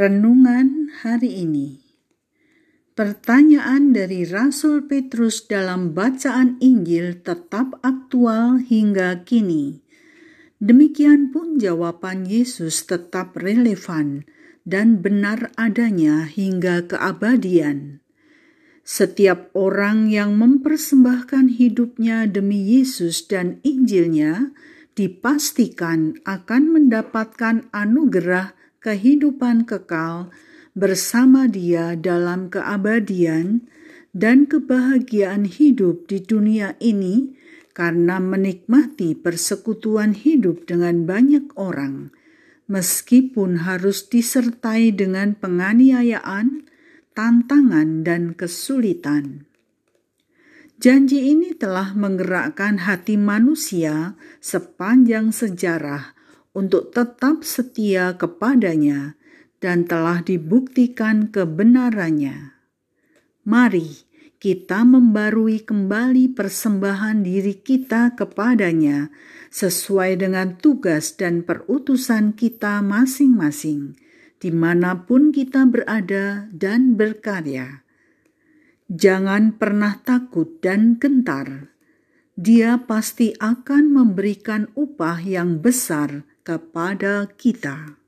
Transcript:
Renungan hari ini. Pertanyaan dari Rasul Petrus dalam bacaan Injil tetap aktual hingga kini. Demikian pun jawaban Yesus tetap relevan dan benar adanya hingga keabadian. Setiap orang yang mempersembahkan hidupnya demi Yesus dan Injilnya dipastikan akan mendapatkan anugerah kehidupan kekal bersama Dia dalam keabadian dan kebahagiaan hidup di dunia ini karena menikmati persekutuan hidup dengan banyak orang, meskipun harus disertai dengan penganiayaan, tantangan, dan kesulitan. Janji ini telah menggerakkan hati manusia sepanjang sejarah untuk tetap setia kepadanya dan telah dibuktikan kebenarannya. Mari kita membarui kembali persembahan diri kita kepadanya sesuai dengan tugas dan perutusan kita masing-masing, di mana pun kita berada dan berkarya Jangan pernah takut dan gentar. Dia pasti akan memberikan upah yang besar kepada kita.